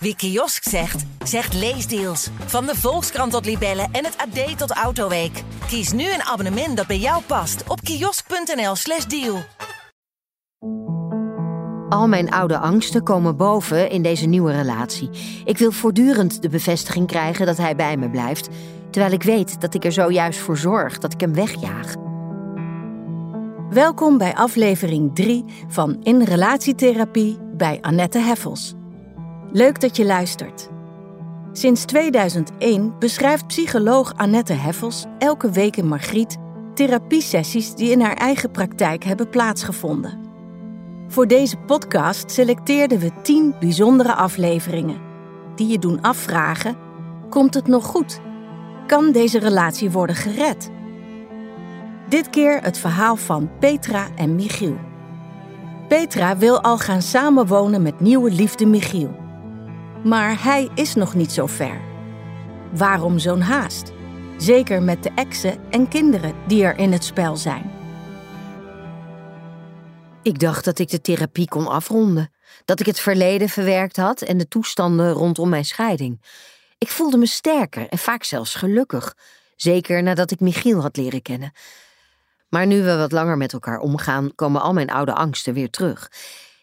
Wie kiosk zegt, zegt leesdeals. Van de Volkskrant tot Libellen en het AD tot Autoweek. Kies nu een abonnement dat bij jou past op kiosk.nl/slash deal. Al mijn oude angsten komen boven in deze nieuwe relatie. Ik wil voortdurend de bevestiging krijgen dat hij bij me blijft, terwijl ik weet dat ik er zojuist voor zorg dat ik hem wegjaag. Welkom bij aflevering 3 van In Relatietherapie bij Annette Heffels. Leuk dat je luistert. Sinds 2001 beschrijft psycholoog Annette Heffels elke week in Margriet therapiesessies die in haar eigen praktijk hebben plaatsgevonden. Voor deze podcast selecteerden we 10 bijzondere afleveringen die je doen afvragen: komt het nog goed? Kan deze relatie worden gered? Dit keer het verhaal van Petra en Michiel. Petra wil al gaan samenwonen met nieuwe liefde Michiel. Maar hij is nog niet zo ver. Waarom zo'n haast? Zeker met de exen en kinderen die er in het spel zijn. Ik dacht dat ik de therapie kon afronden, dat ik het verleden verwerkt had en de toestanden rondom mijn scheiding. Ik voelde me sterker en vaak zelfs gelukkig, zeker nadat ik Michiel had leren kennen. Maar nu we wat langer met elkaar omgaan, komen al mijn oude angsten weer terug.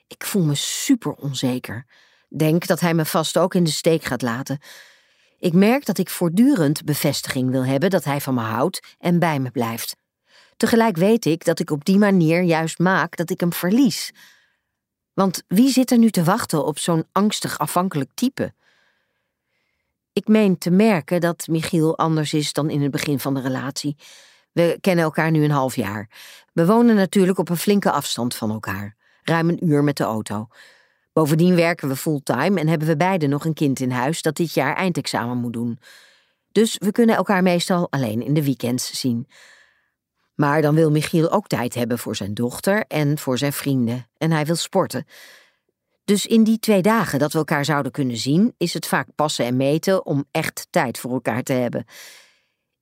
Ik voel me super onzeker. Denk dat hij me vast ook in de steek gaat laten. Ik merk dat ik voortdurend bevestiging wil hebben dat hij van me houdt en bij me blijft. Tegelijk weet ik dat ik op die manier juist maak dat ik hem verlies. Want wie zit er nu te wachten op zo'n angstig afhankelijk type? Ik meen te merken dat Michiel anders is dan in het begin van de relatie. We kennen elkaar nu een half jaar. We wonen natuurlijk op een flinke afstand van elkaar, ruim een uur met de auto. Bovendien werken we fulltime en hebben we beiden nog een kind in huis dat dit jaar eindexamen moet doen. Dus we kunnen elkaar meestal alleen in de weekends zien. Maar dan wil Michiel ook tijd hebben voor zijn dochter en voor zijn vrienden. En hij wil sporten. Dus in die twee dagen dat we elkaar zouden kunnen zien, is het vaak passen en meten om echt tijd voor elkaar te hebben.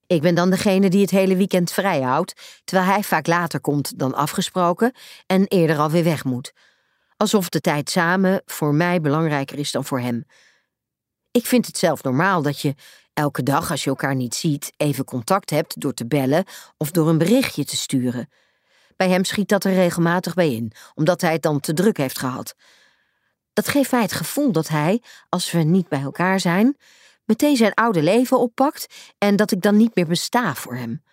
Ik ben dan degene die het hele weekend vrij houdt, terwijl hij vaak later komt dan afgesproken en eerder alweer weg moet. Alsof de tijd samen voor mij belangrijker is dan voor hem. Ik vind het zelf normaal dat je elke dag, als je elkaar niet ziet, even contact hebt door te bellen of door een berichtje te sturen. Bij hem schiet dat er regelmatig bij in, omdat hij het dan te druk heeft gehad. Dat geeft mij het gevoel dat hij, als we niet bij elkaar zijn, meteen zijn oude leven oppakt en dat ik dan niet meer besta voor hem.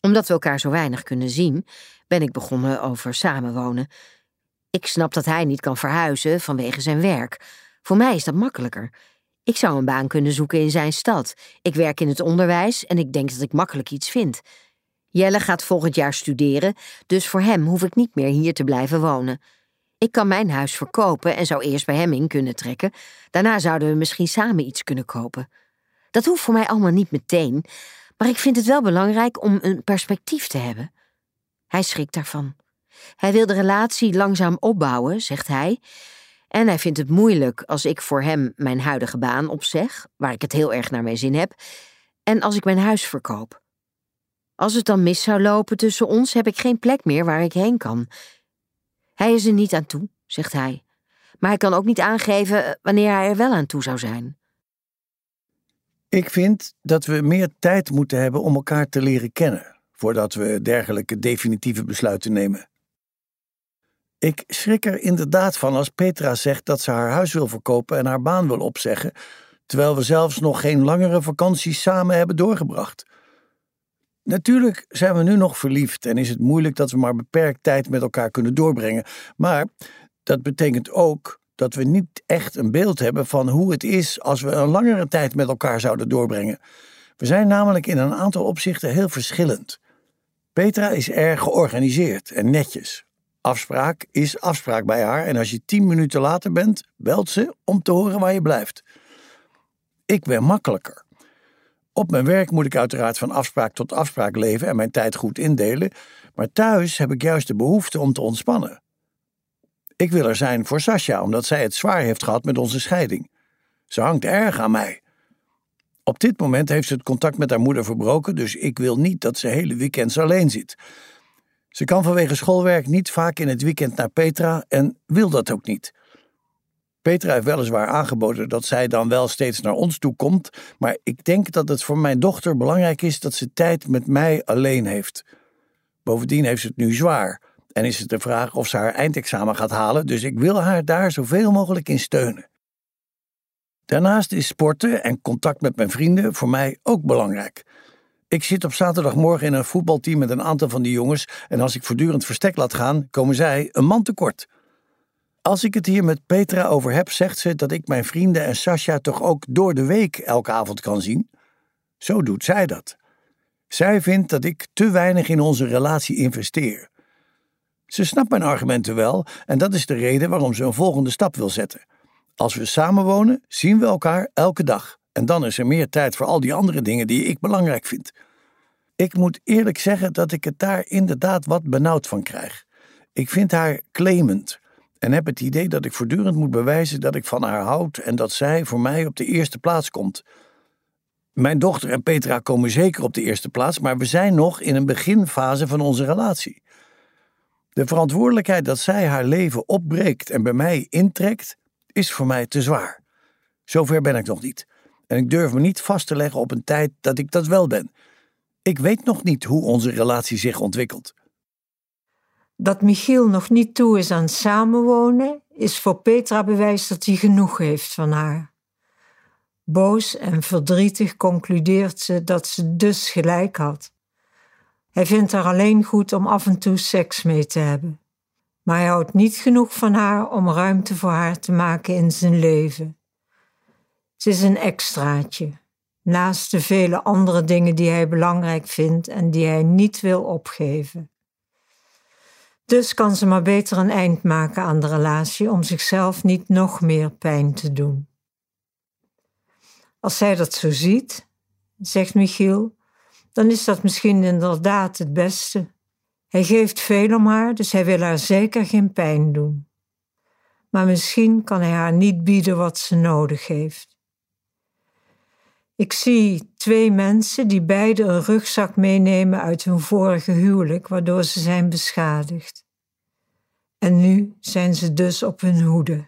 Omdat we elkaar zo weinig kunnen zien, ben ik begonnen over samenwonen. Ik snap dat hij niet kan verhuizen vanwege zijn werk. Voor mij is dat makkelijker. Ik zou een baan kunnen zoeken in zijn stad. Ik werk in het onderwijs en ik denk dat ik makkelijk iets vind. Jelle gaat volgend jaar studeren, dus voor hem hoef ik niet meer hier te blijven wonen. Ik kan mijn huis verkopen en zou eerst bij hem in kunnen trekken. Daarna zouden we misschien samen iets kunnen kopen. Dat hoeft voor mij allemaal niet meteen, maar ik vind het wel belangrijk om een perspectief te hebben. Hij schrikt daarvan. Hij wil de relatie langzaam opbouwen, zegt hij. En hij vindt het moeilijk als ik voor hem mijn huidige baan opzeg, waar ik het heel erg naar mijn zin heb, en als ik mijn huis verkoop. Als het dan mis zou lopen tussen ons, heb ik geen plek meer waar ik heen kan. Hij is er niet aan toe, zegt hij, maar hij kan ook niet aangeven eh, wanneer hij er wel aan toe zou zijn. Ik vind dat we meer tijd moeten hebben om elkaar te leren kennen, voordat we dergelijke definitieve besluiten nemen. Ik schrik er inderdaad van als Petra zegt dat ze haar huis wil verkopen en haar baan wil opzeggen, terwijl we zelfs nog geen langere vakantie samen hebben doorgebracht. Natuurlijk zijn we nu nog verliefd en is het moeilijk dat we maar beperkt tijd met elkaar kunnen doorbrengen, maar dat betekent ook dat we niet echt een beeld hebben van hoe het is als we een langere tijd met elkaar zouden doorbrengen. We zijn namelijk in een aantal opzichten heel verschillend. Petra is erg georganiseerd en netjes, Afspraak is afspraak bij haar en als je tien minuten later bent, belt ze om te horen waar je blijft. Ik ben makkelijker. Op mijn werk moet ik uiteraard van afspraak tot afspraak leven en mijn tijd goed indelen, maar thuis heb ik juist de behoefte om te ontspannen. Ik wil er zijn voor Sascha, omdat zij het zwaar heeft gehad met onze scheiding. Ze hangt erg aan mij. Op dit moment heeft ze het contact met haar moeder verbroken, dus ik wil niet dat ze hele weekends alleen zit. Ze kan vanwege schoolwerk niet vaak in het weekend naar Petra en wil dat ook niet. Petra heeft weliswaar aangeboden dat zij dan wel steeds naar ons toe komt, maar ik denk dat het voor mijn dochter belangrijk is dat ze tijd met mij alleen heeft. Bovendien heeft ze het nu zwaar en is het de vraag of ze haar eindexamen gaat halen, dus ik wil haar daar zoveel mogelijk in steunen. Daarnaast is sporten en contact met mijn vrienden voor mij ook belangrijk. Ik zit op zaterdagmorgen in een voetbalteam met een aantal van die jongens en als ik voortdurend verstek laat gaan, komen zij een man tekort. Als ik het hier met Petra over heb, zegt ze dat ik mijn vrienden en Sascha toch ook door de week elke avond kan zien. Zo doet zij dat. Zij vindt dat ik te weinig in onze relatie investeer. Ze snapt mijn argumenten wel en dat is de reden waarom ze een volgende stap wil zetten. Als we samenwonen, zien we elkaar elke dag. En dan is er meer tijd voor al die andere dingen die ik belangrijk vind. Ik moet eerlijk zeggen dat ik het daar inderdaad wat benauwd van krijg. Ik vind haar claimend en heb het idee dat ik voortdurend moet bewijzen dat ik van haar houd en dat zij voor mij op de eerste plaats komt. Mijn dochter en Petra komen zeker op de eerste plaats, maar we zijn nog in een beginfase van onze relatie. De verantwoordelijkheid dat zij haar leven opbreekt en bij mij intrekt, is voor mij te zwaar. Zover ben ik nog niet. En ik durf me niet vast te leggen op een tijd dat ik dat wel ben. Ik weet nog niet hoe onze relatie zich ontwikkelt. Dat Michiel nog niet toe is aan samenwonen, is voor Petra bewijs dat hij genoeg heeft van haar. Boos en verdrietig concludeert ze dat ze dus gelijk had. Hij vindt haar alleen goed om af en toe seks mee te hebben. Maar hij houdt niet genoeg van haar om ruimte voor haar te maken in zijn leven. Ze is een extraatje, naast de vele andere dingen die hij belangrijk vindt en die hij niet wil opgeven. Dus kan ze maar beter een eind maken aan de relatie om zichzelf niet nog meer pijn te doen. Als zij dat zo ziet, zegt Michiel, dan is dat misschien inderdaad het beste. Hij geeft veel om haar, dus hij wil haar zeker geen pijn doen. Maar misschien kan hij haar niet bieden wat ze nodig heeft. Ik zie twee mensen die beide een rugzak meenemen uit hun vorige huwelijk, waardoor ze zijn beschadigd. En nu zijn ze dus op hun hoede.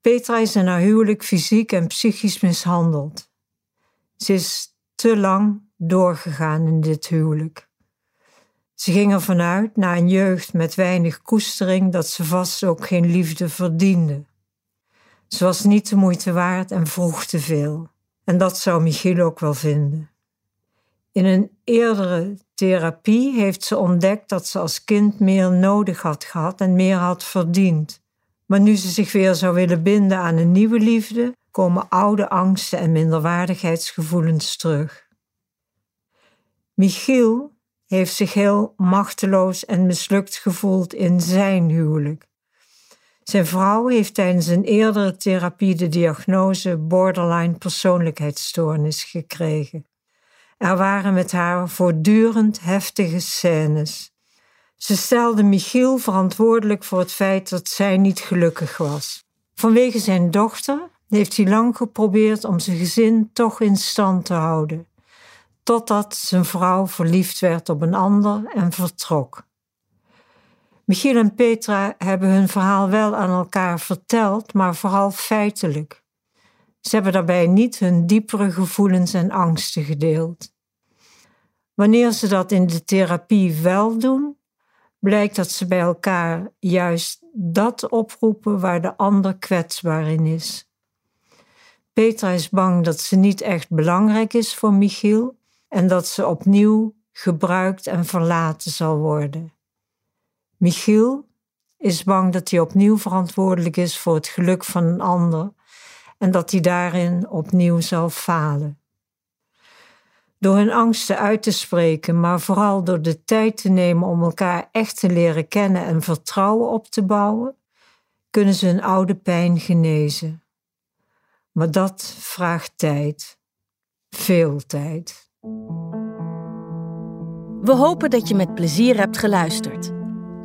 Petra is in haar huwelijk fysiek en psychisch mishandeld. Ze is te lang doorgegaan in dit huwelijk. Ze ging ervan uit, na een jeugd met weinig koestering, dat ze vast ook geen liefde verdiende. Ze was niet de moeite waard en vroeg te veel. En dat zou Michiel ook wel vinden. In een eerdere therapie heeft ze ontdekt dat ze als kind meer nodig had gehad en meer had verdiend. Maar nu ze zich weer zou willen binden aan een nieuwe liefde, komen oude angsten en minderwaardigheidsgevoelens terug. Michiel heeft zich heel machteloos en mislukt gevoeld in zijn huwelijk. Zijn vrouw heeft tijdens een eerdere therapie de diagnose borderline persoonlijkheidsstoornis gekregen. Er waren met haar voortdurend heftige scènes. Ze stelde Michiel verantwoordelijk voor het feit dat zij niet gelukkig was. Vanwege zijn dochter heeft hij lang geprobeerd om zijn gezin toch in stand te houden, totdat zijn vrouw verliefd werd op een ander en vertrok. Michiel en Petra hebben hun verhaal wel aan elkaar verteld, maar vooral feitelijk. Ze hebben daarbij niet hun diepere gevoelens en angsten gedeeld. Wanneer ze dat in de therapie wel doen, blijkt dat ze bij elkaar juist dat oproepen waar de ander kwetsbaar in is. Petra is bang dat ze niet echt belangrijk is voor Michiel en dat ze opnieuw gebruikt en verlaten zal worden. Michiel is bang dat hij opnieuw verantwoordelijk is voor het geluk van een ander en dat hij daarin opnieuw zal falen. Door hun angsten uit te spreken, maar vooral door de tijd te nemen om elkaar echt te leren kennen en vertrouwen op te bouwen, kunnen ze hun oude pijn genezen. Maar dat vraagt tijd. Veel tijd. We hopen dat je met plezier hebt geluisterd.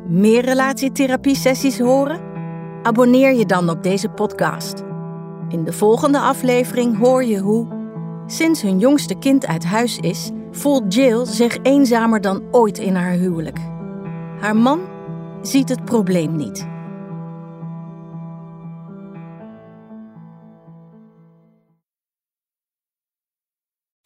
Meer relatietherapie-sessies horen? Abonneer je dan op deze podcast. In de volgende aflevering hoor je hoe, sinds hun jongste kind uit huis is, voelt Jill zich eenzamer dan ooit in haar huwelijk. Haar man ziet het probleem niet.